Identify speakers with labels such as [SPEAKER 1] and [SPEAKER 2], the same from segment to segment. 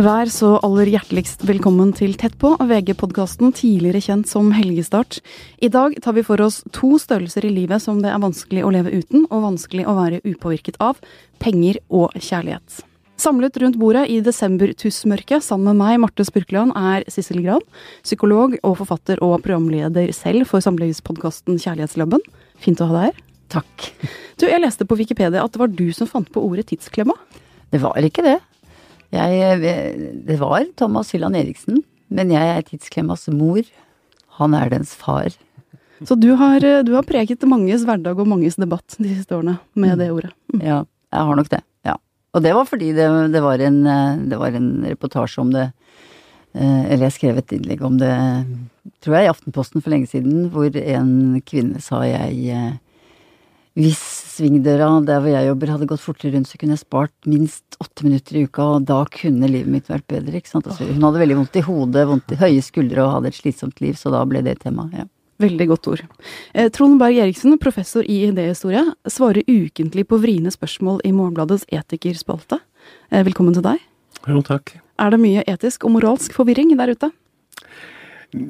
[SPEAKER 1] Vær så aller hjerteligst velkommen til Tett på, VG-podkasten tidligere kjent som Helgestart. I dag tar vi for oss to størrelser i livet som det er vanskelig å leve uten, og vanskelig å være upåvirket av penger og kjærlighet. Samlet rundt bordet i desember-tussmørket sammen med meg, Marte Spurkeland, er Sissel Gran, psykolog og forfatter og programleder selv for samlivspodkasten Kjærlighetslabben. Fint å ha deg her.
[SPEAKER 2] Takk.
[SPEAKER 1] Du, jeg leste på Wikipedia at det var du som fant på ordet tidsklemma.
[SPEAKER 2] Det var ikke det. Jeg, det var Thomas Hylland Eriksen, men jeg er tidsklemmas mor. Han er dens far.
[SPEAKER 1] Så du har, du har preget manges hverdag og manges debatt de siste årene med det ordet.
[SPEAKER 2] Mm. Ja, jeg har nok det. Ja. Og det var fordi det, det, var, en, det var en reportasje om det eh, Eller jeg skrev et innlegg om det, tror jeg, i Aftenposten for lenge siden, hvor en kvinne sa jeg eh, hvis svingdøra der hvor jeg jobber hadde gått fortere rundt, så kunne jeg spart minst åtte minutter i uka, og da kunne livet mitt vært bedre, ikke sant. Altså, hun hadde veldig vondt i hodet, vondt i høye skuldre og hadde et slitsomt liv, så da ble det tema, ja.
[SPEAKER 1] Veldig godt ord. Eh, Trond Berg Eriksen, professor i idéhistorie, svarer ukentlig på vriene spørsmål i Morgenbladets etikerspalte. Eh, velkommen til deg.
[SPEAKER 3] Jo, takk.
[SPEAKER 1] Er det mye etisk og moralsk forvirring der ute?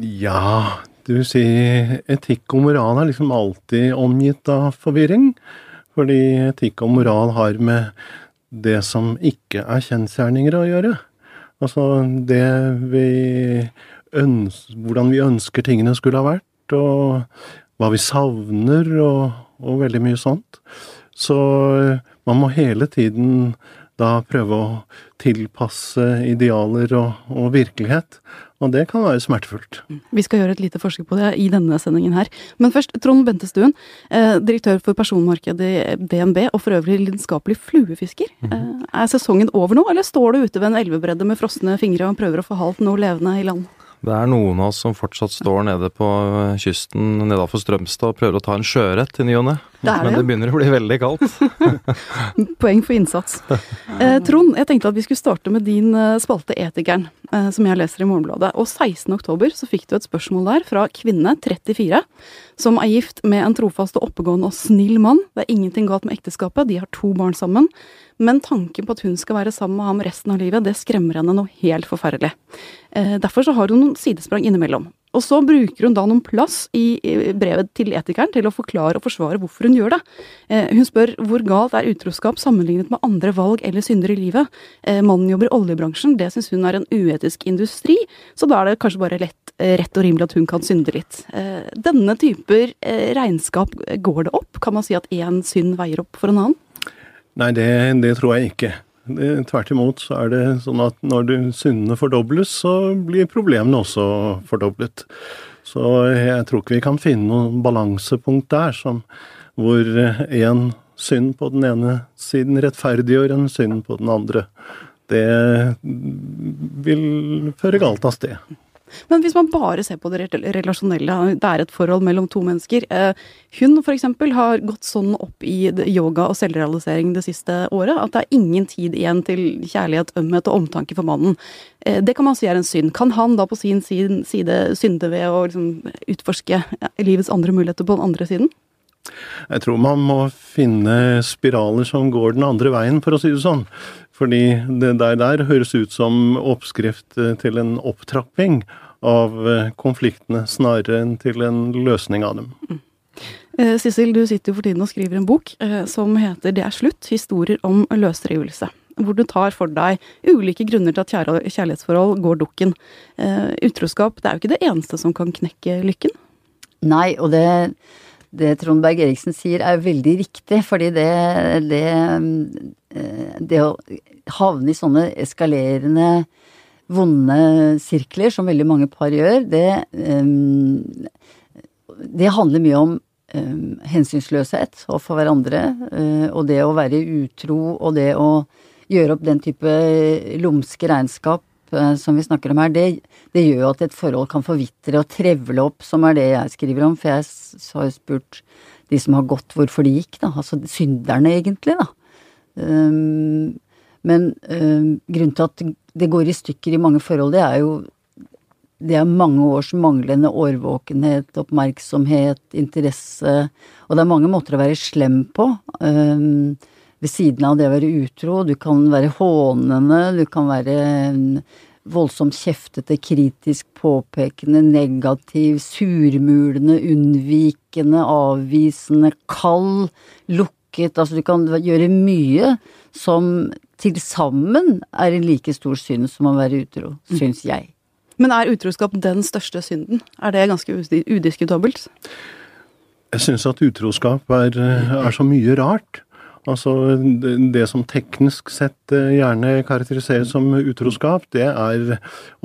[SPEAKER 3] Ja, du sier etikk og moral er liksom alltid omgitt av forvirring. Fordi etikk og moral har med det som ikke er kjensgjerninger å gjøre. Altså det vi ønsker, Hvordan vi ønsker tingene skulle ha vært, og hva vi savner, og, og veldig mye sånt. Så man må hele tiden da prøve å tilpasse idealer og, og virkelighet. Og det kan være smertefullt.
[SPEAKER 1] Vi skal gjøre et lite forsøk på det i denne sendingen her. Men først, Trond Bentestuen, eh, direktør for personmarkedet i DNB, og for øvrig lidenskapelig fluefisker. Mm -hmm. Er sesongen over nå, eller står du ute ved en elvebredde med frosne fingre og prøver å få halt noe levende i land?
[SPEAKER 4] Det er noen av oss som fortsatt står nede på kysten nedafor Strømstad og prøver å ta en sjøørret i ny og ne. Men det begynner å bli veldig kaldt.
[SPEAKER 1] Poeng for innsats. Eh, Trond, jeg tenkte at vi skulle starte med din spalte Etikeren, eh, som jeg leser i Morgenbladet. Og 16.10 så fikk du et spørsmål der fra kvinne 34, som er gift med en trofast og oppegående og snill mann. Det er ingenting galt med ekteskapet, de har to barn sammen. Men tanken på at hun skal være sammen med ham resten av livet, det skremmer henne noe helt forferdelig. Eh, derfor så har hun noen sidesprang innimellom. Og så bruker hun da noen plass i brevet til etikeren til å forklare og forsvare hvorfor hun gjør det. Eh, hun spør hvor galt er utroskap sammenlignet med andre valg eller synder i livet. Eh, mannen jobber i oljebransjen, det syns hun er en uetisk industri, så da er det kanskje bare lett, rett og rimelig at hun kan synde litt. Denne typer regnskap, går det opp? Kan man si at én synd veier opp for en annen?
[SPEAKER 3] Nei, det, det tror jeg ikke. Tvert imot så er det sånn at når syndene fordobles, så blir problemene også fordoblet. Så jeg tror ikke vi kan finne noe balansepunkt der som, hvor én synd på den ene siden rettferdiggjør en synd på den andre. Det vil føre galt av sted.
[SPEAKER 1] Men hvis man bare ser på det relasjonelle, det er et forhold mellom to mennesker. Eh, hun f.eks. har gått sånn opp i yoga og selvrealisering det siste året at det er ingen tid igjen til kjærlighet, ømhet og omtanke for mannen. Eh, det kan man si er en synd. Kan han da på sin side synde ved å liksom utforske livets andre muligheter på den andre siden?
[SPEAKER 3] Jeg tror man må finne spiraler som går den andre veien, for å si det sånn. Fordi det der, der høres ut som oppskrift eh, til en opptrapping av eh, konfliktene, snarere enn til en løsning av dem. Mm.
[SPEAKER 1] Eh, Sissel, du sitter jo for tiden og skriver en bok som heter Det er slutt historier om løsrivelse. Hvor du tar for deg ulike grunner til at kjærlighetsforhold går dukken. utroskap det er jo ikke det eneste som kan knekke lykken?
[SPEAKER 2] Nei, og det det Trond Berg Eriksen sier er veldig riktig, fordi det, det, eh, det å havne i sånne eskalerende, vonde sirkler, som veldig mange par gjør, det, eh, det handler mye om eh, hensynsløshet overfor hverandre, og det å være utro, og det å gjøre opp den type lumske regnskap som vi snakker om her, det, det gjør at et forhold kan forvitre og trevle opp, som er det jeg skriver om. For jeg har jo spurt de som har gått, hvorfor de gikk, da. Altså synderne, egentlig, da. Um, men um, grunnen til at det går i stykker i mange forhold, det er jo det er mange års manglende årvåkenhet, oppmerksomhet, interesse, og det er mange måter å være slem på. Um, ved siden av det å være utro. Du kan være hånende, du kan være voldsomt kjeftete, kritisk påpekende, negativ, surmulende, unnvikende, avvisende, kald, lukket. Altså du kan gjøre mye som til sammen er en like stor synd som å være utro, mm. syns jeg.
[SPEAKER 1] Men er utroskap den største synden? Er det ganske udiskutabelt?
[SPEAKER 3] Jeg syns at utroskap er, er så mye rart. Altså, det som teknisk sett eh, gjerne karakteriseres som utroskap, det er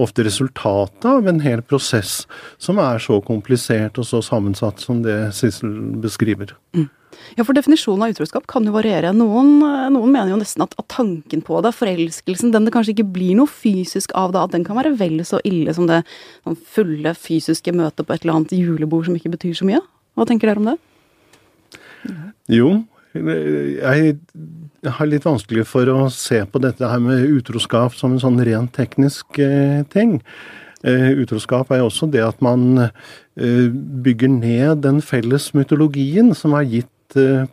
[SPEAKER 3] ofte resultatet av en hel prosess som er så komplisert og så sammensatt som det Sissel beskriver. Mm.
[SPEAKER 1] Ja, for definisjonen av utroskap kan jo variere. Noen, noen mener jo nesten at, at, tanken på det, forelskelsen, den det kanskje ikke blir noe fysisk av da, at den kan være vel så ille som det sånn fulle fysiske møtet på et eller annet julebord som ikke betyr så mye. Hva tenker dere om det?
[SPEAKER 3] Jo, jeg har litt vanskelig for å se på dette her med utroskap som en sånn rent teknisk eh, ting. Eh, utroskap er jo også det at man eh, bygger ned den felles mytologien som har gitt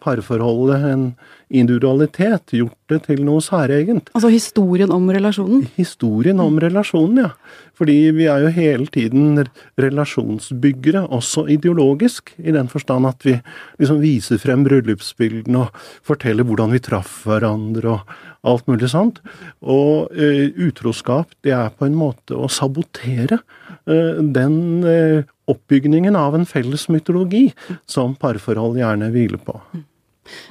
[SPEAKER 3] parforholdet en individualitet, gjort det til noe særegent.
[SPEAKER 1] Altså historien om relasjonen?
[SPEAKER 3] Historien om relasjonen, ja. Fordi vi er jo hele tiden relasjonsbyggere, også ideologisk, i den forstand at vi liksom viser frem bryllupsbildene og forteller hvordan vi traff hverandre og alt mulig sånt. Og uh, utroskap, det er på en måte å sabotere uh, den uh, oppbygningen av en felles mytologi som parforhold gjerne hviler på.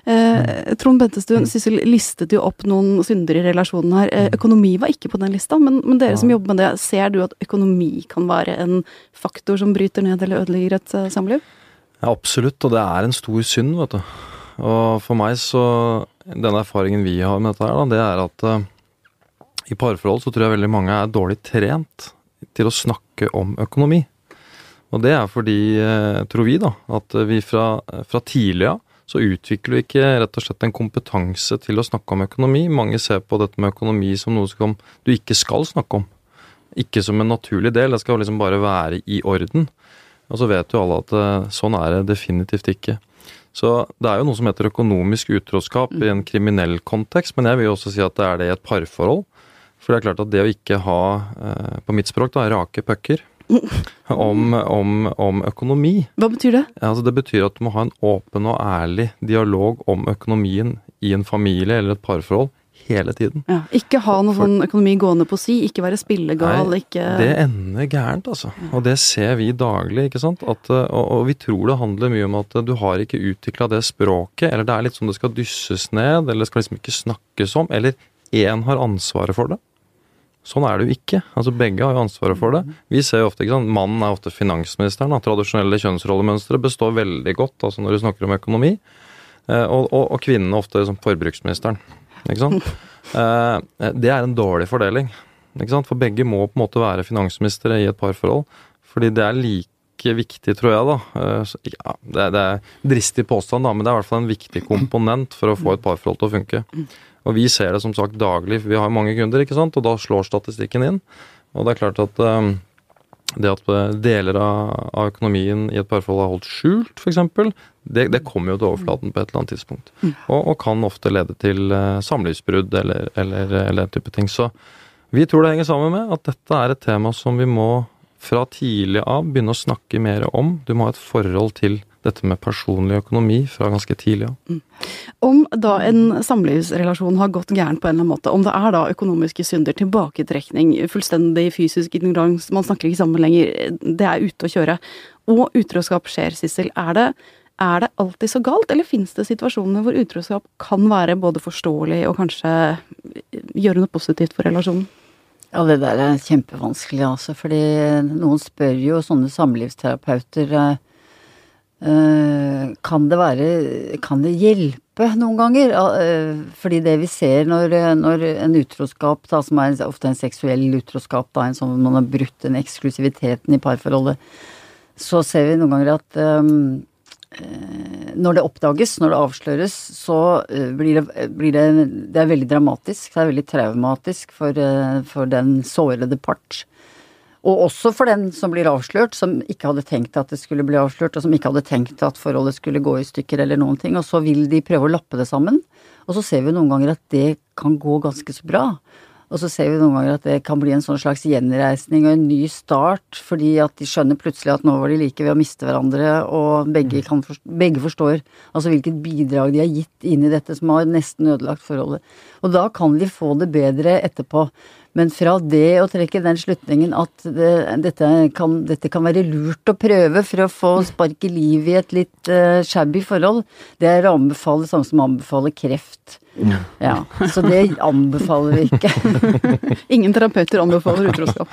[SPEAKER 1] Eh, Trond Bentestuen, Sissel listet jo opp noen synder i relasjonen her. Eh, økonomi var ikke på den lista, men, men, dere som jobber med det, ser du at økonomi kan være en faktor som bryter ned eller ødelegger et uh, samliv?
[SPEAKER 4] Ja, absolutt, og det er en stor synd, vet du. Og for meg så Den erfaringen vi har med dette her, da, det er at uh, i parforhold så tror jeg veldig mange er dårlig trent til å snakke om økonomi. Og det er fordi, uh, tror vi, da, at vi fra, fra tidlig av så utvikler vi ikke rett og slett en kompetanse til å snakke om økonomi. Mange ser på dette med økonomi som noe som du ikke skal snakke om. Ikke som en naturlig del, det skal liksom bare være i orden. Og så vet jo alle at eh, sånn er det definitivt ikke. Så det er jo noe som heter økonomisk utroskap i en kriminell kontekst, men jeg vil jo også si at det er det i et parforhold. For det er klart at det å ikke ha, eh, på mitt språk, da, rake pucker, om, om, om, økonomi.
[SPEAKER 1] Hva betyr det?
[SPEAKER 4] Altså, det betyr at du må ha en åpen og ærlig dialog om økonomien i en familie eller et parforhold hele tiden.
[SPEAKER 1] Ja, ikke ha noe For, sånn økonomi gående på si, ikke være spillegal, nei, ikke
[SPEAKER 4] Det ender gærent, altså. Og det ser vi daglig, ikke sant. At, og, og, vi tror det handler mye om at du har ikke utvikla det språket, eller det er litt som det skal dysses ned, eller det skal liksom ikke snakkes om, eller én har ansvaret for det. Sånn er det jo ikke. Altså Begge har jo ansvaret for det. Vi ser jo ofte, ikke sant, Mannen er ofte finansministeren. Da. Tradisjonelle kjønnsrollemønstre består veldig godt altså når du snakker om økonomi. Eh, og, og, og kvinnene ofte som forbruksministeren. Ikke sant? Eh, det er en dårlig fordeling. Ikke sant? For begge må på en måte være finansministre i et parforhold. Fordi det er like viktig, tror jeg, da. Eh, ja, det, det er dristig påstand, da, men det er i hvert fall en viktig komponent for å få et parforhold til å funke. Og vi ser det som sagt daglig, for vi har mange kunder, ikke sant, og da slår statistikken inn. Og det er klart at um, det at eh, deler av, økonomien i et parforhold er holdt skjult, f.eks., det, det kommer jo til overflaten på et eller annet tidspunkt. Mm. Og, og kan ofte lede til uh, samlivsbrudd eller, eller, eller den type ting. Så vi tror det henger sammen med at dette er et tema som vi må fra tidlig av begynne å snakke mer om. Du må ha et forhold til dette med personlig økonomi fra ganske tidlig av. Ja. Mm.
[SPEAKER 1] Om da en samlivsrelasjon har gått gærent på en eller annen måte, om det er da økonomiske synder, tilbaketrekning, fullstendig fysisk ignorans, man snakker ikke sammen lenger, det er ute å kjøre, og utroskap skjer, Sissel, er det, er det alltid så galt, eller finnes det situasjoner hvor utroskap kan være både forståelig og kanskje gjøre noe positivt for relasjonen?
[SPEAKER 2] Ja, det der er kjempevanskelig, altså. Fordi noen spør jo sånne samlivsterapeuter Eh, kan det være Kan det hjelpe noen ganger? Eh, fordi det vi ser når, når en utroskap, da, som er ofte en seksuell utroskap, da, en sånn man har brutt den eksklusiviteten i parforholdet, så ser vi noen ganger at um, når det oppdages, når det avsløres, så blir det, blir det Det er veldig dramatisk. Det er veldig traumatisk for, for den sårede part. Og også for den som blir avslørt, som ikke hadde tenkt at det skulle bli avslørt, og som ikke hadde tenkt at forholdet skulle gå i stykker eller noen ting. Og så vil de prøve å lappe det sammen. Og så ser vi noen ganger at det kan gå ganske så bra. Og så ser vi noen ganger at det kan bli en sånn slags gjenreisning og en ny start, fordi at de skjønner plutselig at nå var de like ved å miste hverandre, og begge, kan, begge forstår altså hvilket bidrag de har gitt inn i dette som har nesten ødelagt forholdet. Og da kan de få det bedre etterpå. Men fra det å trekke den slutningen at det, dette, kan, dette, kan, være lurt å prøve for å få spark i liv i et litt uh, shabby forhold, det er å anbefale samme som å anbefale kreft. Ja, Så det anbefaler vi ikke.
[SPEAKER 1] Ingen terapeuter anbefaler utroskap.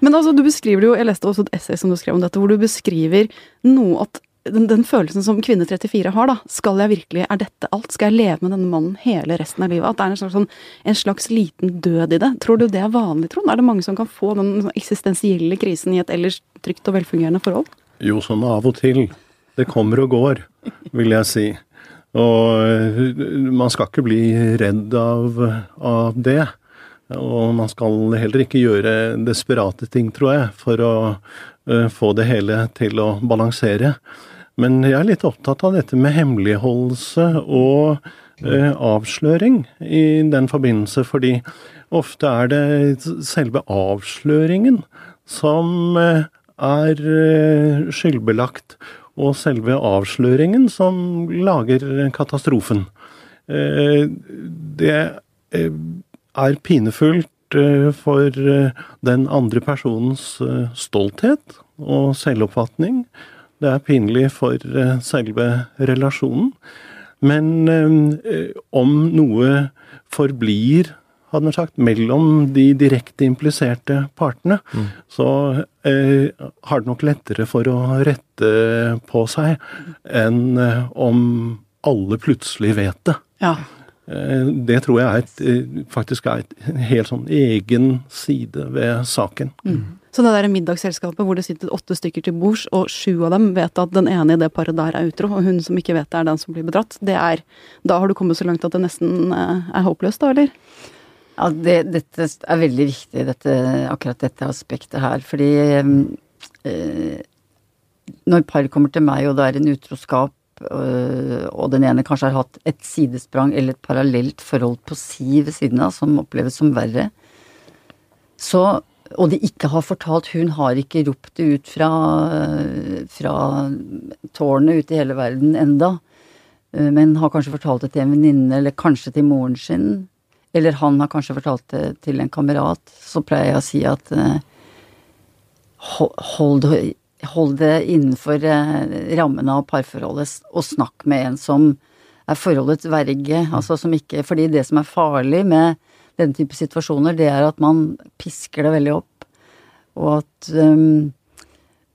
[SPEAKER 1] Men altså, du beskriver det jo, jeg leste også et essay som du skrev om dette, hvor du beskriver noe at den, den, følelsen som kvinne 34 har, da. Skal jeg virkelig, er dette alt? Skal jeg leve med denne mannen hele resten av livet? At det er en slags, sånn, en slags liten død i det. Tror du det er vanlig, Trond? Er det mange som kan få den sånn eksistensielle krisen i et ellers trygt og velfungerende forhold?
[SPEAKER 3] Jo, sånn av og til. Det kommer og går, vil jeg si. Og eh, man skal ikke bli redd av, av det. Og man skal heller ikke gjøre desperate ting, tror jeg, for å uh, få det hele til å balansere. Men jeg er litt opptatt av dette med hemmeligholdelse og eh, avsløring i den forbindelse, fordi ofte er det selve avsløringen som eh, er eh, skyldbelagt, og selve avsløringen som lager katastrofen. Eh, det er pinefullt for den andre personens stolthet og selvoppfatning det er pinlig for eh, selve relasjonen. Men eh, om noe forblir hadde man sagt, mellom de direkte impliserte partene, mm. så eh, har det nok lettere for å rette på seg enn eh, om alle plutselig vet det.
[SPEAKER 1] Ja.
[SPEAKER 3] Eh, det tror jeg er et, eh, faktisk er en helt sånn egen side ved saken.
[SPEAKER 1] Mm. Så det der middagsselskapet hvor det sitter åtte stykker til bords, og sju av dem vet at den ene i det paret der er utro, og hun som ikke vet det, er den som blir bedratt, det er Da har du kommet så langt at det nesten eh, er håpløst, da, eller?
[SPEAKER 2] Ja, det, dette er veldig viktig, dette, akkurat dette aspektet her. Fordi øh, når par kommer til meg, og det er en utroskap, og den ene kanskje har hatt et sidesprang eller et parallelt forhold på si ved siden av, som oppleves som verre, så og de ikke har fortalt Hun har ikke ropt det ut fra, fra tårnet ute i hele verden enda. Eh, men har kanskje fortalt det til en venninne, eller kanskje til moren sin. Eller han har kanskje fortalt det til en kamerat. Så pleier jeg å si at uh, hold, hold det innenfor uh, rammene av parforholdet, og snakk med en som er forholdets verge. Altså som ikke Fordi det som er farlig med den type situasjoner, det er at man pisker det veldig opp. Og at um,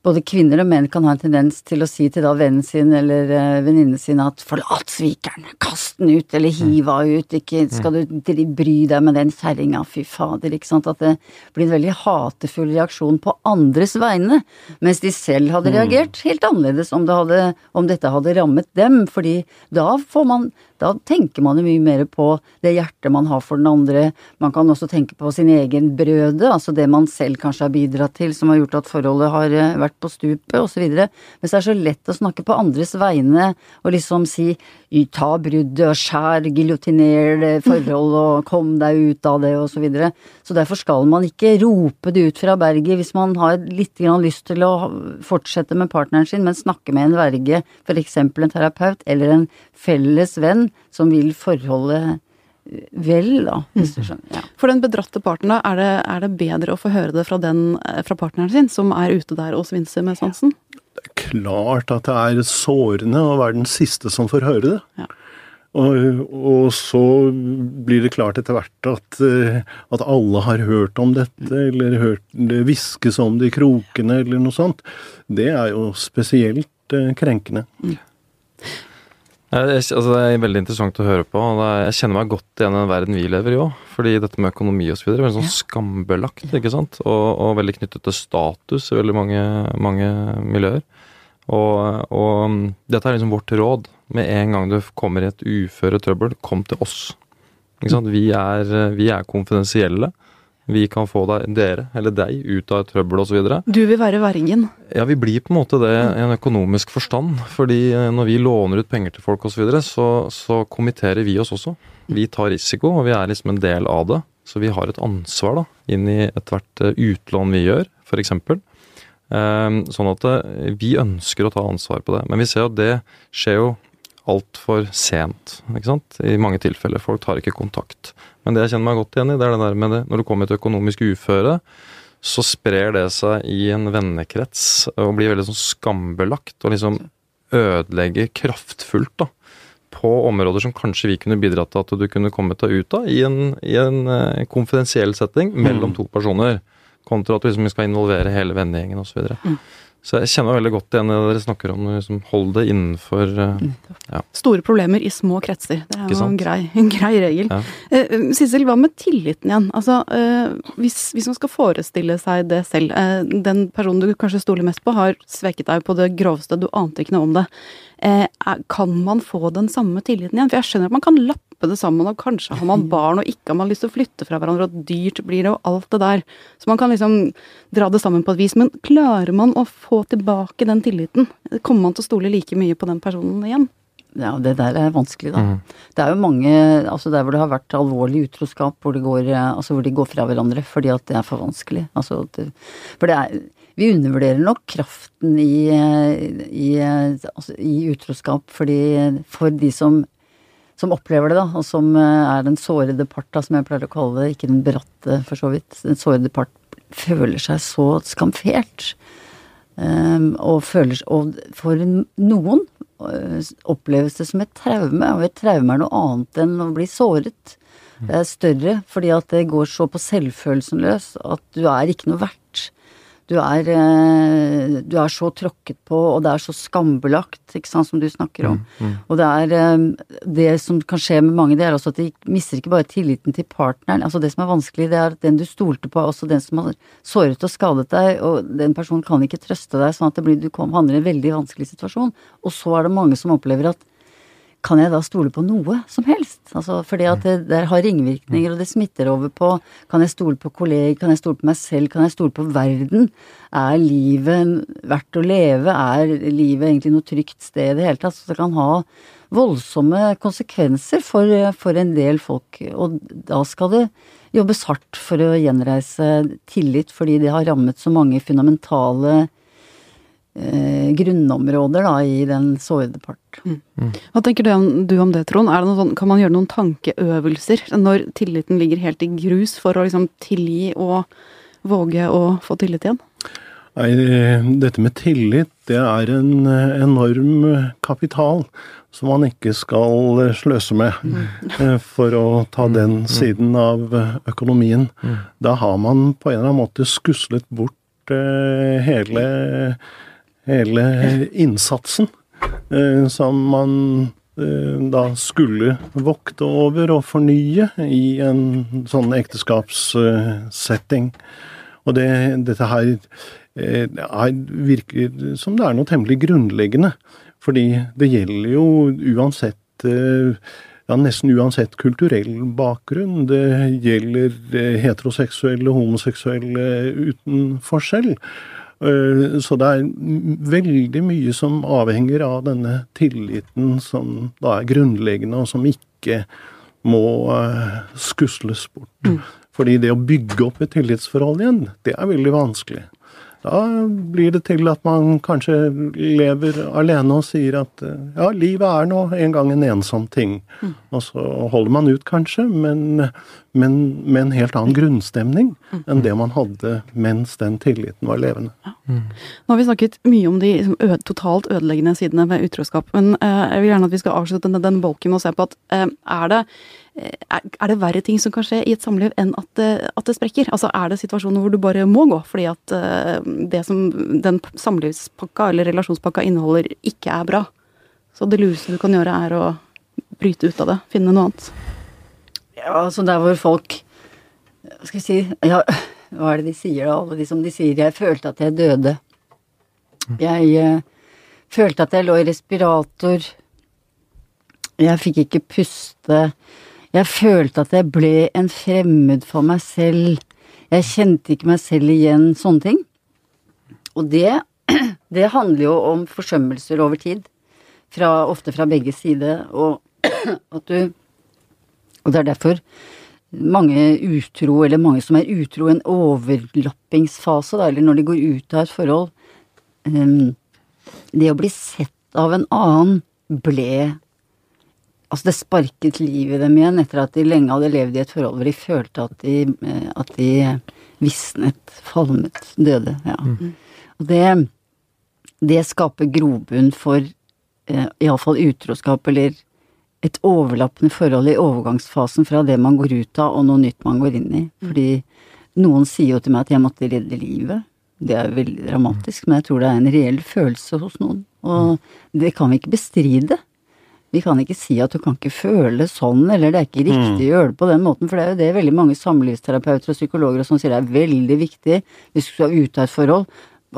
[SPEAKER 2] både kvinner og menn kan ha en tendens til å si til da vennen sin eller uh, venninnen sin at 'forlat svikeren, kast den ut', eller 'hiv henne ut', ikke skal du bry deg med den kjerringa, fy fader', ikke sant. At det blir en veldig hatefull reaksjon på andres vegne, mens de selv hadde mm. reagert helt annerledes om, det hadde, om dette hadde rammet dem, fordi da får man da tenker man jo mye mer på det hjertet man har for den andre. Man kan også tenke på sin egen brøde, altså det man selv kanskje har bidratt til som har gjort at forholdet har eh, vært på stupet, osv. Mens det er så lett å snakke på andres vegne og liksom si ta bruddet og skjær, giljotiner det forhold og kom deg ut av det, og så videre. Så derfor skal man ikke rope det ut fra berget hvis man har litt grann lyst til å fortsette med partneren sin, men snakke med en verge, f.eks. en terapeut eller en felles venn som vil forholdet vel, da, hvis du skjønner. Ja.
[SPEAKER 1] For den bedratte parten, da, er det, er det, bedre å få høre det fra, den, eh, fra partneren sin, som er ute der og svinser med sansen?
[SPEAKER 3] Det er klart at det er sårende å være den siste som får høre det. Ja. Og, og, så blir det klart etter hvert at, eh, at, alle har hørt om dette, eller hørt det hviskes om det i krokene, eller noe sånt. Det er jo spesielt krenkende. Mm.
[SPEAKER 4] Altså, det er veldig interessant å høre på. Jeg kjenner meg godt igjen i den verden vi lever i òg. Fordi dette med økonomi og så videre er veldig sånn ja. skambelagt, ikke sant. Og, og, veldig knyttet til status i veldig mange, mange miljøer. Og, og, mm, dette er liksom vårt råd. Med en gang du kommer i et uføretrøbbel, kom til oss. Vi er, vi er konfidensielle. Vi kan få deg, dere, eller deg, ut av trøbbel osv.
[SPEAKER 1] Du vil være vergen?
[SPEAKER 4] Ja, vi blir på en måte det i en økonomisk forstand. Fordi eh, når vi låner ut penger til folk osv., så, videre, så så kommitterer vi oss også. Vi tar risiko, og vi er liksom en del av det. Så vi har et ansvar da, inn i ethvert eh, utlån vi gjør, f.eks. Um, sånn at vi ønsker å ta ansvar på det. Men vi ser at det skjer jo altfor sent, ikke sant. I mange tilfeller. Folk tar ikke kontakt. Men det jeg kjenner meg godt igjen i, det er det der med det når du kommer til økonomisk uføre, så sprer det seg i en vennekrets og blir veldig sånn skambelagt og liksom ødelegger kraftfullt, da. På områder som kanskje vi kunne bidratt til at du kunne kommet deg ut av i en, i en uh, konfidensiell setting mellom mm. to personer. Kontra at du liksom skal involvere hele vennegjengen osv. Så jeg kjenner veldig godt igjen det dere snakker om, liksom hold det innenfor uh,
[SPEAKER 1] ja. Store problemer i små kretser. Det er jo en grei, en grei, regel. Ja. Uh, Sissel, hva med tilliten igjen? Altså, hvis, hvis, man skal forestille seg det selv. den personen du kanskje stoler mest på, har svekket deg på det groveste, du ante ikke noe om det. kan man få den samme tilliten igjen? For jeg skjønner at man kan lappe det sammen, og kanskje har man barn, og ikke har man lyst til å flytte fra hverandre, og dyrt blir det, og alt det der. Så man kan liksom dra det sammen på et vis. Men klarer man å få tilbake den tilliten? Kommer man til å stole like mye på den personen igjen?
[SPEAKER 2] Ja, det der er vanskelig, da. Mm. Det er jo mange altså der hvor det har vært alvorlig utroskap, hvor, det går, altså hvor de går fra hverandre fordi at det er for vanskelig. Altså, det, for det er Vi undervurderer nok kraften i, i, altså, i utroskap fordi for de som som opplever det, da, og som eh, er den sårede part, da, som jeg pleier å kalle det, ikke den beratte, for så vidt. Den sårede part føler seg så skamfert. Um, og føler Og for noen uh, oppleves det som et traume, og et traume er noe annet enn å bli såret. Det er større, fordi at det går så på selvfølelsen løs at du er ikke noe verdt du er, eh, du er så tråkket på, og det er så skambelagt, ikke sant, som du snakker om. Mm, mm. Og det er eh, Det som kan skje med mange, det er også at de mister ikke bare tilliten til partneren. Altså det som er vanskelig, det er at den du stolte på, er også den som har såret og skadet deg, og den personen kan ikke trøste deg, sånn at det blir, du handler i en veldig vanskelig situasjon. Og så er det mange som opplever at kan jeg da stole på noe som helst? Altså, fordi at det der har ringvirkninger, og det smitter over på Kan jeg stole på kolleger? Kan jeg stole på meg selv? Kan jeg stole på verden? Er livet verdt å leve? Er livet egentlig noe trygt sted i det hele tatt? Så det kan ha voldsomme konsekvenser for, for en del folk, og da skal det jobbes hardt for å gjenreise tillit, fordi det har rammet så mange fundamentale eh, grunnområder da, i den sårede part. Mm.
[SPEAKER 1] Mm. Hva tenker du om, du om det, Trond? Sånn, kan man gjøre noen tankeøvelser når tilliten ligger helt i grus, for å liksom tilgi og våge å få tillit igjen?
[SPEAKER 3] Nei, dette med tillit, det er en enorm kapital som man ikke skal sløse med mm. Eh, for å ta mm. den mm. siden av økonomien. Mm. Da har man på en eller annen måte skuslet bort eh, hele hele innsatsen eh, som man eh, da skulle vokte over og fornye i en sånn ekteskapssetting. Og det, dette her eh, virker som det er noe temmelig grunnleggende. Fordi det gjelder jo uansett ja, nesten uansett kulturell bakgrunn. Det gjelder heteroseksuelle, homoseksuelle uten forskjell. Eh, så det er veldig mye som avhenger av denne tilliten som da er grunnleggende, og som ikke må eh, skusles bort. Mm. Fordi det å bygge opp et tillitsforhold igjen, det er veldig vanskelig. Da blir det til at man kanskje lever alene og sier at ja, livet er nå en gang en ensom ting. Mm. Og så holder man ut, kanskje, men, men, med en helt annen grunnstemning mm. enn det man hadde mens den tilliten var levende. Ja.
[SPEAKER 1] Mm. Nå har vi snakket mye om de liksom, totalt ødeleggende sidene ved utroskap, men uh, jeg vil gjerne at vi skal avslutte den, den bolken og se på at uh, er det er det verre ting som kan skje i et samliv enn at det, at det, sprekker? Altså Er det situasjoner hvor du bare må gå fordi at uh, det som den samlivspakka eller relasjonspakka inneholder, ikke er bra? Så det lureste du kan gjøre, er å bryte ut av det. Finne noe annet.
[SPEAKER 2] Ja, altså der hvor folk Hva skal jeg si ja, Hva er det de sier da? Alle de som de sier 'jeg følte at jeg døde'. Jeg uh, følte at jeg lå i respirator. Jeg fikk ikke puste. Jeg følte at jeg ble en fremmed for meg selv. Jeg kjente ikke meg selv igjen, sånne ting. Og det, det handler jo om forsømmelser over tid. Fra, ofte fra begge sider. Og at du Og det er derfor mange utro, eller mange som er utro, en overlappingsfase, da, eller når de går ut av et forhold um, Det å bli sett av en annen ble Altså, det sparket liv i dem igjen etter at de lenge hadde levd i et forhold hvor de følte at de, eh, at de visnet, falmet, døde. Ja. Mm. Og det, det skaper grobunn for eh, iallfall utroskap, eller et overlappende forhold i overgangsfasen fra det man går ut av og noe nytt man går inn i. Mm. Fordi noen sier jo til meg at jeg måtte redde livet. Det er veldig dramatisk, men jeg tror det er en reell følelse hos noen. Og det kan vi ikke bestride. Vi kan ikke si at du kan ikke føle sånn, eller det er ikke riktig mm. å gjøre det på den måten, for det er jo det veldig mange samlivsterapeuter og psykologer og sånn sier det er veldig viktig hvis du skal ut av et forhold,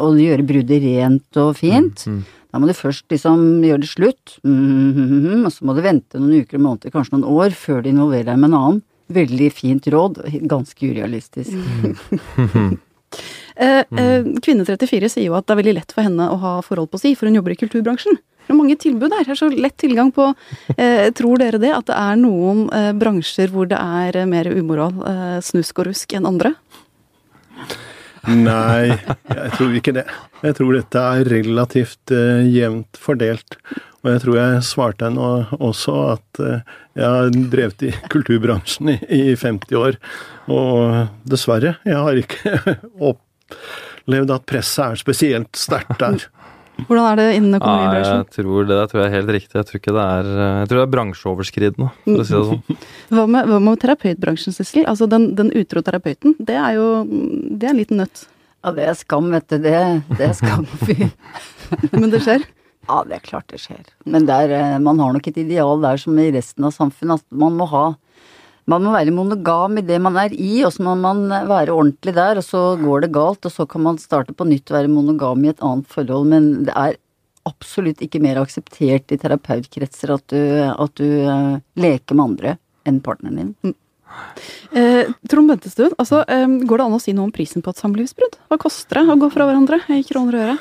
[SPEAKER 2] og gjøre bruddet rent og fint. Mm. Mm. Da må du først liksom gjøre det slutt, mm, og så må du vente noen uker og måneder, kanskje noen år, før du involverer deg med en annen. Veldig fint råd, ganske urealistisk.
[SPEAKER 1] Mm. eh, eh, kvinne 34 sier jo at det er veldig lett for henne å ha forhold på si, for hun jobber i kulturbransjen. Er mange tilbud der. Det er så lett tilgang på eh, Tror dere det? At det er noen eh, bransjer hvor det er eh, mer umoral, eh, snusk og rusk enn andre?
[SPEAKER 3] Nei, jeg tror ikke det. Jeg tror dette er relativt uh, jevnt fordelt. Og jeg tror jeg svarte henne også at jeg har drevet i kulturbransjen i, i, 50 år. Og dessverre, jeg har ikke opplevd at presset er spesielt sterkt der.
[SPEAKER 1] Hvordan er det innen økonomibransjen?
[SPEAKER 4] Ja, jeg tror det, tror jeg er helt riktig. Jeg tror ikke det er Jeg tror det er bransjeoverskridende, for å si det sånn.
[SPEAKER 1] Hva med, hva med terapeutbransjen, Sissel? Altså den, den utro terapeuten, det er jo Det er en liten nøtt.
[SPEAKER 2] Ja, det er skam, vet du. Det, det er skam, fy.
[SPEAKER 1] Men det skjer?
[SPEAKER 2] Ja, det er klart det skjer. Men der, eh, man har nok et ideal der som i resten av samfunnet, at man må ha man må være monogam i det man er i, og så må man være ordentlig der, og så går det galt, og så kan man starte på nytt og være monogam i et annet forhold, men det er absolutt ikke mer akseptert i terapeutkretser at du, at du uh, leker med andre enn partneren din. Mm.
[SPEAKER 1] Eh, Trond Bentestuen, altså, eh, går det an å si noe om prisen på et samlivsbrudd? Hva koster det å gå fra hverandre i kroner og øre?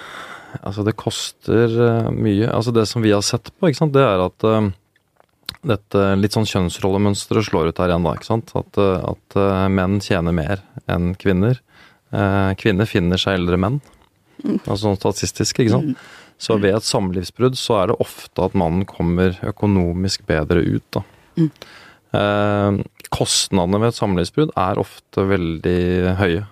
[SPEAKER 4] Altså, det koster uh, mye. Altså, det som vi har sett på, ikke sant, det er at uh, dette litt sånn kjønnsrollemønsteret slår ut her igjen, da. ikke sant? At, eh, at uh, menn tjener mer enn kvinner. Uh, kvinner finner seg eldre menn. Mm. Altså sånn statistisk, ikke sant. Mm. Så ved et samlivsbrudd så er det ofte at mannen kommer økonomisk bedre ut, da. Mm. Kostnadene ved et samlivsbrudd er ofte veldig høye.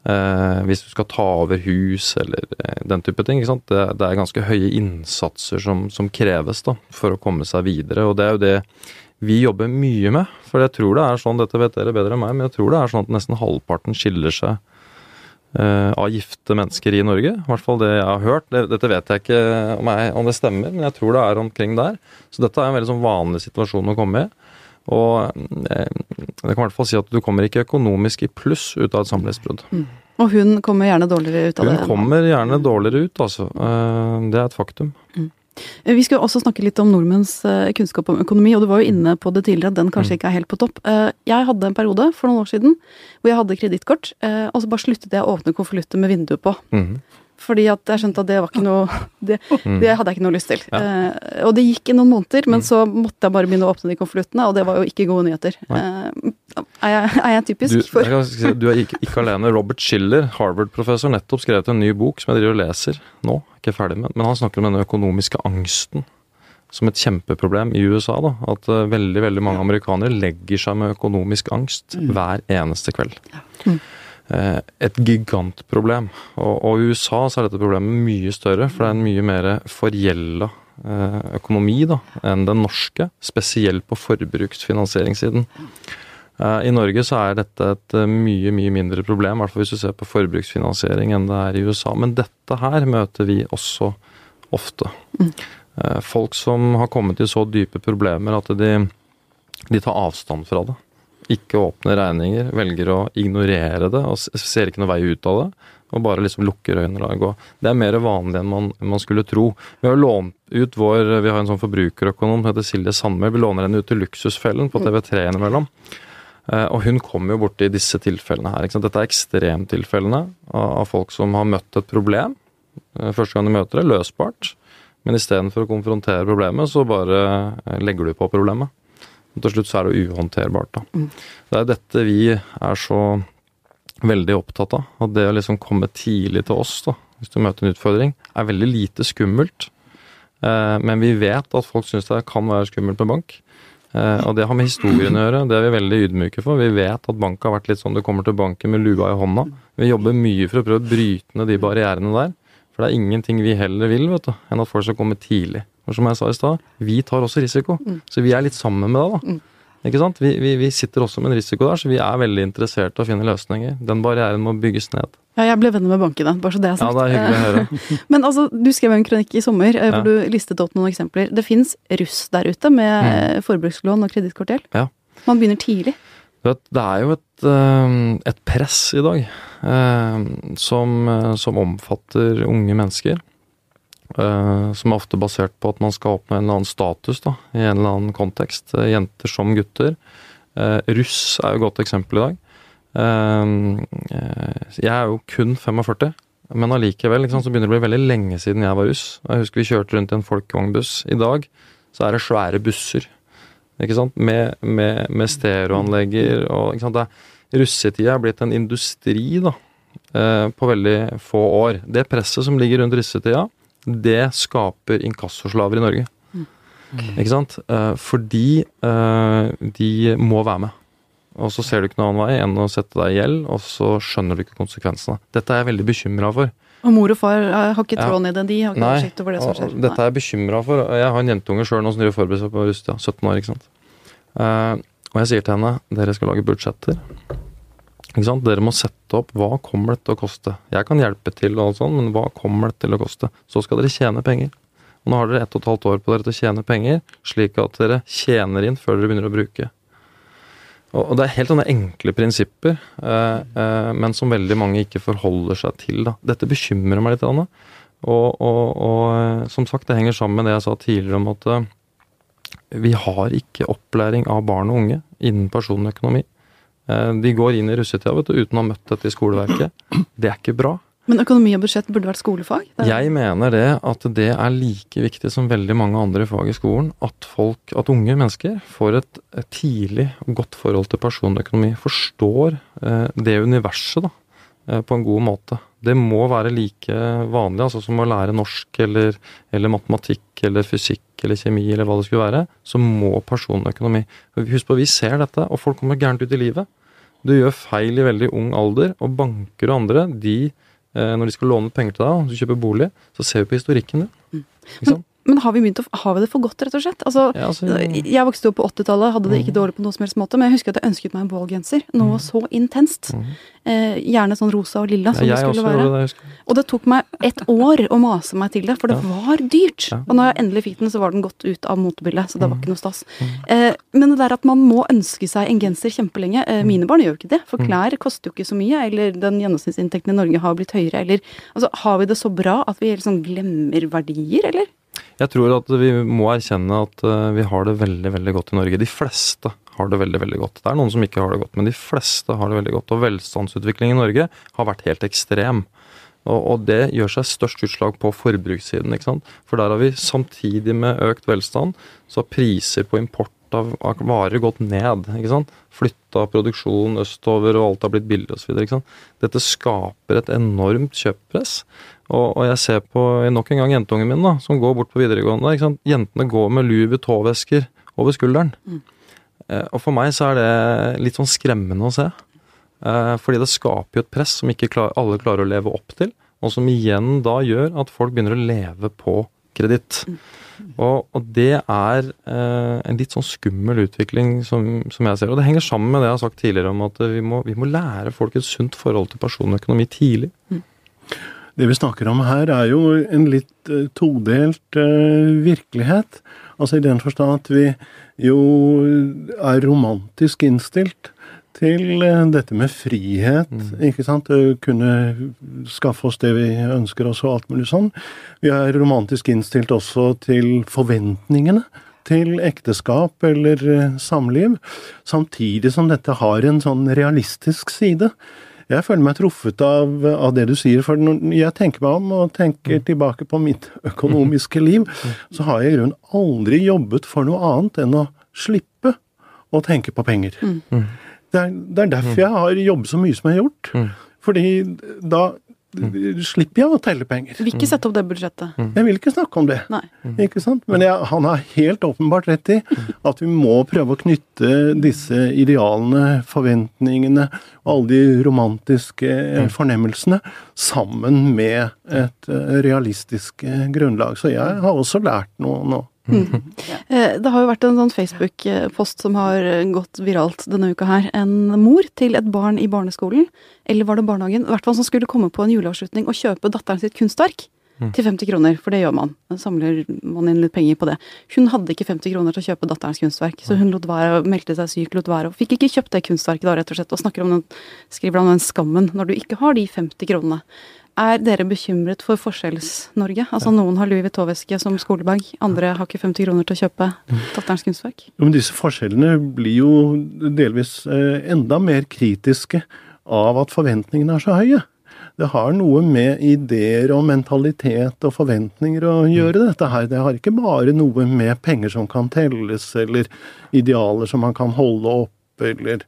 [SPEAKER 4] Eh, hvis du skal ta over hus eller eh, den type ting. Det, det, er ganske høye innsatser som, som, kreves da, for å komme seg videre. Og det er jo det vi jobber mye med. For jeg tror det er sånn, dette vet dere bedre enn meg, men jeg tror det er sånn at nesten halvparten skiller seg eh, av gifte mennesker i Norge. I hvert fall det jeg har hørt. Det, dette vet jeg ikke om, jeg, om, det stemmer, men jeg tror det er omkring der. Så dette er en veldig sånn vanlig situasjon å komme i. Og eh, det kan i hvert fall si at du kommer ikke økonomisk i pluss ut av et samlivsbrudd. Mm.
[SPEAKER 1] Og hun kommer gjerne dårligere ut av
[SPEAKER 4] hun
[SPEAKER 1] det?
[SPEAKER 4] Hun kommer gjerne dårligere ut, altså. Eh, det er et faktum. Mm.
[SPEAKER 1] Vi skal også snakke litt om nordmenns eh, kunnskap om økonomi, og du var jo inne på det tidligere at den kanskje mm. ikke er helt på topp. Jeg hadde en periode for noen år siden hvor jeg hadde kredittkort, og så bare sluttet jeg å åpne konvolutter med vinduet på. Mm. Fordi at jeg skjønte at det var ikke noe Det, mm. det hadde jeg ikke noe lyst til. Ja. Eh, og det gikk i noen måneder, men mm. så måtte jeg bare begynne å åpne de konvoluttene, og det var jo ikke gode nyheter. Eh, er, jeg, er, jeg, typisk
[SPEAKER 4] du, for si, Du er ikke, ikke, alene. Robert Schiller, Harvard-professor, nettopp skrevet en ny bok som jeg driver og leser nå. Ikke ferdig med, men han snakker om den økonomiske angsten som et kjempeproblem i USA. da, At uh, veldig veldig mange amerikanere legger seg med økonomisk angst mm. hver eneste kveld. Ja. Mm. Eh, et gigantproblem. Og, og, i USA så er dette problemet mye større, for det er en mye mer forgjelda eh, økonomi da, enn den norske. Spesielt på forbruksfinansieringssiden. Eh, I Norge så er dette et mye, mye mindre problem, i hvert fall hvis du ser på forbruksfinansiering enn det er i USA. Men dette her møter vi også ofte. Mm. Folk som har kommet i så dype problemer at de, de tar avstand fra det ikke åpner regninger, velger å ignorere det og ser ikke noe vei ut av det. Og bare liksom lukker øynene og lar det gå. Det er mer vanlig enn man, man, skulle tro. Vi har lånt ut vår Vi har en sånn forbrukerøkonom som heter Silje Sandmøl. Vi låner henne ut til Luksusfellen på TV3 innimellom. Eh, og hun kommer jo borti disse tilfellene her. Dette er ekstremtilfellene av folk som har møtt et problem. eh, Første gang de møter det, løsbart. Men istedenfor å konfrontere problemet, så bare eh, legger du på problemet. Og til slutt så er det uhåndterbart. da. Det er dette vi er så veldig opptatt av. At det å liksom komme tidlig til oss, da, hvis du møter en utfordring, er veldig lite skummelt. Eh, men vi vet at folk syns det kan være skummelt med bank. Eh, og det har med historien å gjøre. Det er vi veldig ydmyke for. Vi vet at bank har vært litt sånn du kommer til banken med lua i hånda. Vi jobber mye for å prøve å bryte ned de barrierene der. For det er ingenting vi heller vil vet du, enn at folk skal komme tidlig. For som jeg sa i stad, vi tar også risiko. Så vi er litt sammen med deg, da. Ikke sant? Vi, vi, vi sitter også med en risiko der, så vi er veldig interessert i å finne løsninger. Den barrieren må bygges ned.
[SPEAKER 1] Ja, jeg ble venner med bankene, bare så det er
[SPEAKER 4] Ja, det er hyggelig å høre.
[SPEAKER 1] Men altså, du skrev en kronikk i sommer eh, hvor
[SPEAKER 4] Ja.
[SPEAKER 1] du listet opp noen eksempler. Det fins russ der ute med mm. forbrukslån og kredittkortgjeld.
[SPEAKER 4] Mm. Ja.
[SPEAKER 1] Man begynner tidlig.
[SPEAKER 4] Vet, det er jo et, eh, et press i dag eh, som, som omfatter unge mennesker. Eh, Som er ofte basert på at man skal oppnå en eller annen status da, i en eller annen kontekst. eh, Jenter som gutter. Eh, Russ er jo et godt eksempel i dag. Jeg er jo kun 45, men allikevel så begynner det å bli veldig lenge siden jeg var russ. Jeg husker vi kjørte rundt i en folkevognbuss. I dag så er det svære busser ikke sant? Med, med, med stereoanlegger og ikke sant? Russetida er blitt en industri da, på veldig få år. Det presset som ligger rundt russetida, det skaper inkassoslaver i Norge. Ikke sant? Eh, fordi eh, de må være med. Og så ser du ikke noen annen vei enn å sette deg i gjeld, og så skjønner du ikke konsekvensene. Dette er jeg veldig bekymra for.
[SPEAKER 1] Og mor og far eh, har ikke
[SPEAKER 4] Ja.
[SPEAKER 1] tråden i det, de har ikke
[SPEAKER 4] Nei,
[SPEAKER 1] oversikt over det som skjer.
[SPEAKER 4] Dette er jeg bekymra for. Jeg har en jentunge sjøl nå som driver forbereder seg på russetida. 17 år, ikke sant. Og jeg sier til henne dere skal lage budsjetter. Dere må sette opp hva kommer det til å koste. Jeg kan hjelpe til, og alt sånn, men hva kommer det til å koste? Så skal dere tjene penger. Og nå har dere ett og et halvt år på dere til å tjene penger, slik at dere tjener inn før dere begynner å bruke. Og det er helt sånne enkle prinsipper, eh, eh, men som veldig mange ikke forholder seg til. Da. Dette bekymrer meg litt. Anna. Og, og, og eh, som sagt, det henger sammen med det jeg sa tidligere om at vi har ikke opplæring av barn og unge innen personøkonomi. Eh, De går inn i russetida vet du, uten å ha møtt dette i skoleverket. Det er ikke bra.
[SPEAKER 1] Men økonomi og budsjett burde vært skolefag?
[SPEAKER 4] Jeg mener det at det er like viktig som veldig mange andre fag i skolen at folk, at unge mennesker får et, et tidlig og godt forhold til personøkonomi. Forstår eh, det universet da, eh, på en god måte. Det må være like vanlig altså som å lære norsk eller, eller matematikk eller fysikk eller kjemi eller hva det skulle være. Så må personøkonomi. Husk på, vi ser dette, og folk kommer gærent ut i livet. Du gjør feil i veldig ung alder, og banker og andre, de eh, når de skal låne penger til deg, og du kjøper bolig, så ser vi på historikken din. Ikke sant?
[SPEAKER 1] Men har vi, begynt å, har vi det for godt, rett og slett? Altså,
[SPEAKER 4] Ja, altså,
[SPEAKER 1] Jeg vokste opp på 80-tallet, hadde det ikke dårlig på noe som helst måte, men jeg husker at jeg ønsket meg en bålgenser. Noe så intenst. Eh, gjerne sånn rosa og lilla, som
[SPEAKER 4] ja,
[SPEAKER 1] det skulle være.
[SPEAKER 4] det.
[SPEAKER 1] Og det tok meg et år å mase meg til det, for det var dyrt.
[SPEAKER 4] Ja.
[SPEAKER 1] Og når jeg endelig fikk den, så var den gått ut av motebildet, så det var
[SPEAKER 4] Mm.
[SPEAKER 1] ikke noe stas. Eh, men det der at man må ønske seg en genser kjempelenge eh, Mine barn gjør jo ikke det,
[SPEAKER 4] Mm.
[SPEAKER 1] for klær koster jo ikke så mye, eller den gjennomsnittsinntekten i Norge har blitt høyere, eller Altså, har vi det så bra at vi liksom glemmer verdier, eller?
[SPEAKER 4] Jeg tror at vi må erkjenne at eh, vi har det veldig, veldig godt i Norge. De fleste har det veldig, veldig godt. Det er noen som ikke har det godt, men de fleste har det veldig godt. Og velstandsutviklingen i Norge har vært helt ekstrem. Og, det gjør seg størst utslag på forbrukssiden, ikke sant. For der har vi samtidig med økt velstand, så har priser på import av varer gått ned. ikke sant? Flytta produksjon østover, og alt har blitt billig osv. Dette skaper et enormt kjøpepress. Og, og jeg ser på nok en gang jentungen min, da, som går bort på videregående. ikke sant? Jentene går med Louis Vuitton-vesker over skulderen. Eh, og for meg så er det litt sånn skremmende å se. Eh, fordi det skaper jo et press som ikke klar, alle klarer å leve opp til. Og som igjen da gjør at folk begynner å leve på kreditt. Og, og det er eh, en litt sånn skummel utvikling som, som jeg ser. Og det henger sammen med det jeg har sagt tidligere om at vi må, vi må lære folk et sunt forhold til personøkonomi tidlig.
[SPEAKER 3] Det vi snakker om her, er jo en litt eh, todelt eh, virkelighet. Altså i den forstand at vi jo er romantisk innstilt til eh, dette med frihet. ikke sant? Kunne skaffe oss det vi ønsker oss og alt mulig sånn. Vi er romantisk innstilt også til forventningene til ekteskap eller samliv, samtidig som dette har en sånn realistisk side. Jeg føler meg truffet av, av det du sier, for når jeg tenker meg om og tenker tilbake på mitt økonomiske liv, så har jeg i grunnen aldri jobbet for noe annet enn å slippe å tenke på penger. Det, er, det er derfor jeg har jobbet så mye som jeg har gjort. Fordi da slipper jeg å telle penger.
[SPEAKER 1] Vil ikke sette opp det budsjettet.
[SPEAKER 3] Jeg vil ikke snakke om det.
[SPEAKER 1] Nei.
[SPEAKER 3] Ikke sant? Men jeg, han har helt åpenbart rett i at vi må prøve å knytte disse idealene, forventningene og alle de romantiske eh, fornemmelsene sammen med et eh, realistisk eh, grunnlag. Så jeg har også lært noe nå.
[SPEAKER 1] Eh, Det har jo vært en sånn Facebook-post som har gått viralt denne uka her. En mor til et barn i barneskolen, eller var det barnehagen, i hvert fall som skulle komme på en juleavslutning og kjøpe datteren sitt kunstverk til 50 kroner, for det gjør man. Samler man inn litt penger på det. Hun hadde ikke 50 kroner til å kjøpe datterens kunstverk, så hun lot være, meldte seg syk, lot være, og fikk ikke kjøpt det kunstverket da, rett og slett, og snakker om den, skriver om den skammen når du ikke har de 50 kronene. Er dere bekymret for Forskjells-Norge? Altså noen har Louis Vuitton-veske som skolebag, andre har ikke 50 kroner til å kjøpe datterens kunstverk.
[SPEAKER 3] Jo, Men disse forskjellene blir jo delvis eh, enda mer kritiske av at forventningene er så høye. Det har noe med ideer og mentalitet og forventninger å gjøre, dette her. Det har ikke bare noe med penger som kan telles, eller idealer som man kan holde opp, eller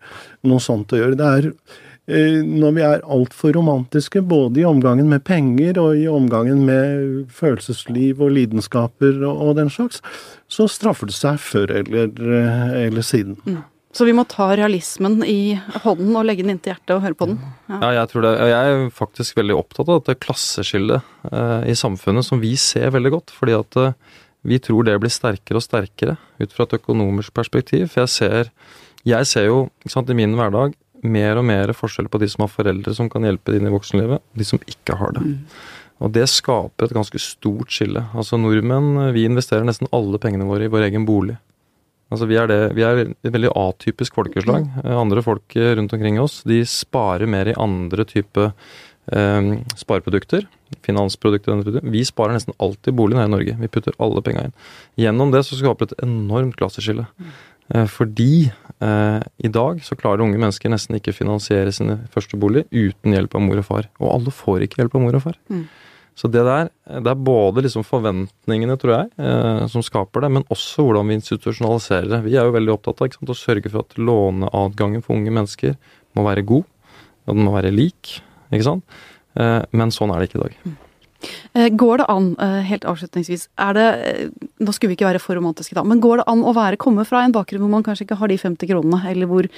[SPEAKER 3] noe sånt å gjøre. Det er eh, når vi er altfor romantiske, både i omgangen med penger og i omgangen med følelsesliv og lidenskaper og, den slags, så straffer det seg før eller, eh, eller siden.
[SPEAKER 1] Så vi må ta realismen i hånden og legge den inntil hjertet og høre på den. Ja.
[SPEAKER 4] Ja, jeg tror det. Jeg er faktisk veldig opptatt av dette klasseskillet eh, i samfunnet som vi ser veldig godt. Fordi at eh, vi tror det blir sterkere og sterkere ut fra et økonomisk perspektiv. For jeg ser, jeg ser jo ikke sant, i min hverdag mer og mer forskjell på de som har foreldre som kan hjelpe dine i voksenlivet, og de som ikke har det. Og det skaper et ganske stort skille. Altså nordmenn, vi investerer nesten alle pengene våre i vår egen bolig. Altså vi er, det, vi er et veldig atypisk folkeslag. Eh, Andre folk eh, rundt omkring oss de sparer mer i andre type eh, spareprodukter. Finansprodukter. Vi sparer nesten alltid boligen her i Norge. Vi putter alle penga inn. Gjennom det så skaper det et enormt klasseskille. Eh, fordi i dag så klarer unge mennesker nesten ikke finansiere sine første bolig uten hjelp av mor og far. Og alle får ikke hjelp av mor og far. Så det der, det er både liksom forventningene, tror jeg, eh, som skaper det, men også hvordan vi institusjonaliserer det. Vi er jo veldig opptatt av sant, å sørge for at låneadgangen for unge mennesker må være god, og den må være lik, ikke sant. Eh, men sånn er det ikke i dag.
[SPEAKER 1] Eh, Går det an, eh, helt avslutningsvis, er det eh, Nå skulle vi ikke være for romantiske da, men går det an å være, komme fra en bakgrunn hvor man kanskje ikke har de 50 kronene, eller hvor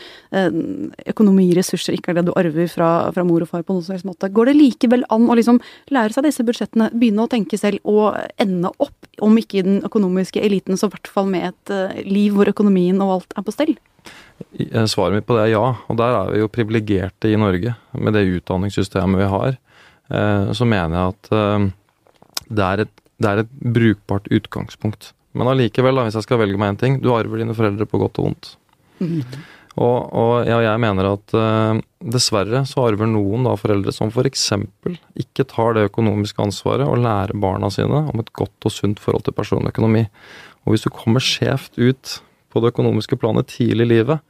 [SPEAKER 1] økonomiressurser ikke er det du arver fra, fra mor og far på noen som helst måte. Går det likevel an å liksom lære seg disse budsjettene, begynne å tenke selv og ende opp, om ikke i den økonomiske eliten, så i hvert fall med et eh, liv hvor økonomien og alt er på stell?
[SPEAKER 4] Eh, Svaret mitt på det er ja, og der er vi jo privilegerte i Norge med det utdanningssystemet vi har. Eh, Så mener jeg at eh, det er et, det er et brukbart utgangspunkt. Men allikevel, hvis jeg skal velge meg én ting, du arver dine foreldre på godt og vondt. Og, og ja, jeg mener at uh, dessverre så arver noen da foreldre som f.eks. ikke tar det økonomiske ansvaret og lærer barna sine om et godt og sunt forhold til personøkonomi. Og hvis du kommer skjevt ut på det økonomiske planet tidlig i livet,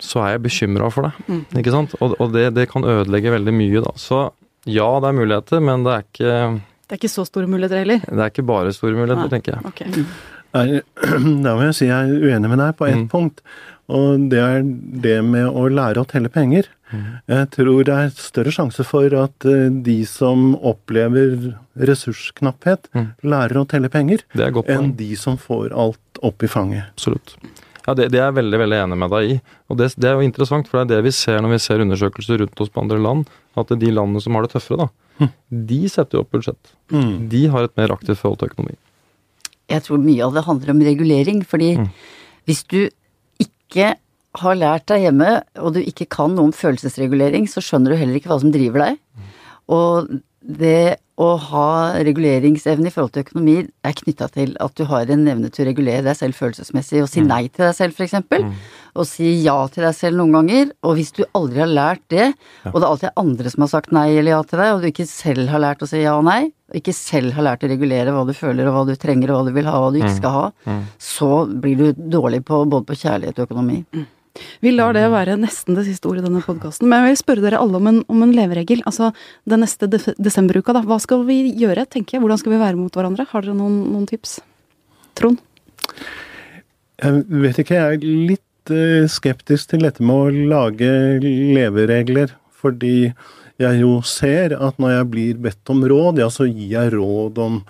[SPEAKER 4] så er jeg bekymra for det. Ikke sant? Og, og det, det kan ødelegge veldig mye, da. Så ja, det er muligheter, men det er ikke,
[SPEAKER 1] Det er ikke så store muligheter heller.
[SPEAKER 4] det er ikke bare store muligheter,
[SPEAKER 1] Nei.
[SPEAKER 4] tenker jeg.
[SPEAKER 1] Okay.
[SPEAKER 3] Nei, Da må jeg si jeg er uenig med deg på ett
[SPEAKER 4] Mm.
[SPEAKER 3] punkt. Og det er det med å lære å telle penger. Jeg tror det er større sjanse for at eh, de som opplever ressursknapphet,
[SPEAKER 4] Mm.
[SPEAKER 3] lærer å telle penger,
[SPEAKER 4] er
[SPEAKER 3] enn de som får alt opp i fanget.
[SPEAKER 4] Absolutt. Ja, det, det er jeg veldig veldig enig med deg i. Og det, det er jo interessant, for det er det vi ser når vi ser undersøkelser rundt oss på andre land, at de landene som har det tøffere, da, de setter jo opp budsjett.
[SPEAKER 3] Mm.
[SPEAKER 4] De har et mer aktivt forhold til økonomi.
[SPEAKER 2] Jeg tror mye av det handler om regulering, fordi
[SPEAKER 4] Mm.
[SPEAKER 2] hvis du ikke har lært deg hjemme, og du ikke kan noe om følelsesregulering, så skjønner du heller ikke hva som driver deg. Og det å ha reguleringsevne i forhold til økonomi er knytta til at du har en evne til å regulere deg selv følelsesmessig og si nei til deg selv, f.eks. og si ja til deg selv noen ganger. Og hvis du aldri har lært det, og det er alltid andre som har sagt nei eller ja til deg, og du ikke selv har lært å si ja og nei, og ikke selv har lært å regulere hva du føler og hva du trenger og hva du vil ha og hva du ikke skal ha, så blir du dårlig på både på kjærlighet og økonomi.
[SPEAKER 1] Vi lar det være nesten det siste ordet i denne podkasten. Men jeg vil spørre dere alle om en, om en leveregel. Altså den neste de desemberuka, da. Hva skal vi gjøre, tenker jeg? Hvordan skal vi være mot hverandre? Har dere noen, noen tips? Trond?
[SPEAKER 3] Jeg vet ikke, jeg er litt eh, skeptisk til dette med å lage leveregler. Fordi jeg jo ser at når jeg blir bedt om råd, ja, så gir jeg råd om,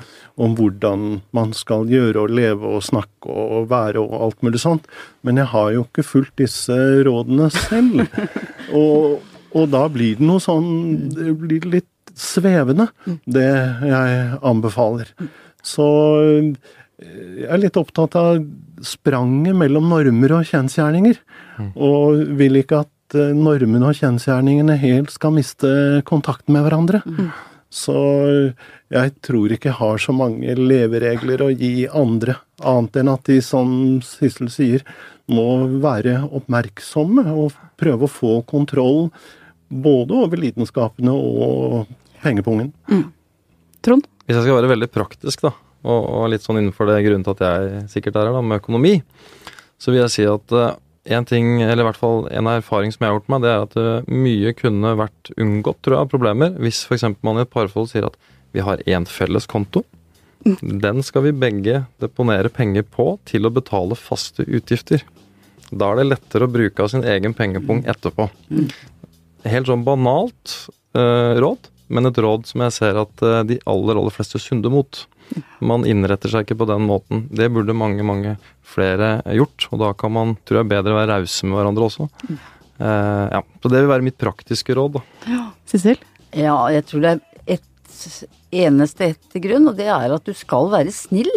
[SPEAKER 3] om hvordan man skal gjøre og leve og snakke og være og alt mulig sånt. Men jeg har jo ikke fulgt disse rådene selv. og, og da blir det noe sånn Det blir litt svevende, det jeg anbefaler. Så eh, jeg er litt opptatt av spranget mellom normer og kjensgjerninger. Og vil ikke at eh, normene og kjensgjerningene helt skal miste kontakten med hverandre. Så jeg tror ikke jeg har så mange leveregler å gi andre, annet enn at de, som Sissel sier, må være oppmerksomme og prøve å få kontroll både over lidenskapene og pengepungen.
[SPEAKER 1] Trond?
[SPEAKER 4] Hvis jeg skal være veldig praktisk, da, og, og litt sånn innenfor det grunnen til at jeg sikkert er her, da, med økonomi, så vil jeg si at uh, en ting, eller i hvert fall en erfaring som jeg har gjort meg, det er at uh, mye kunne vært unngått, tror jeg, av problemer, hvis f.eks. man i et parforhold sier at vi har én felles konto. Den skal vi begge deponere penger på til å betale faste utgifter. Da er det lettere å bruke av sin egen pengepung etterpå. Helt sånn banalt uh, råd, men et råd som jeg ser at uh, de aller, aller fleste synder mot. Man innretter seg ikke på den måten. Det burde mange, mange flere gjort. Og da kan man, tror jeg, bedre være rause med hverandre også. Uh, ja, Så det vil være mitt praktiske råd, da.
[SPEAKER 1] Sissel?
[SPEAKER 2] Ja, jeg tror det er ett eneste ett grunn, og det er at du skal være snill.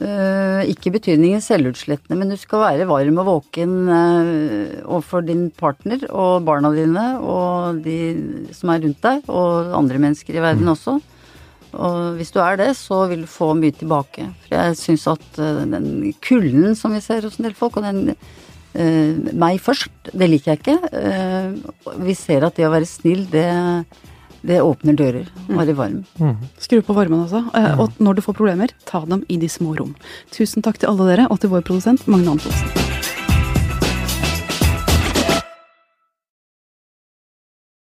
[SPEAKER 2] Uh, ikke betydningen selvutslettende, men du skal være varm og våken uh, overfor din partner og barna dine og de som er rundt deg, og andre mennesker i verden også. Og hvis du er det, så vil du få mye tilbake. For jeg syns at eh, den kulden som vi ser hos en del folk, og den eh, meg først, det liker jeg ikke. Eh, vi ser at det å være snill, det, det åpner dører. Være varm.
[SPEAKER 1] Skru på varmen, altså. Eh, Og når du får problemer, ta dem i de små rom. Tusen takk til alle dere, og til vår produsent Magne Antonsen.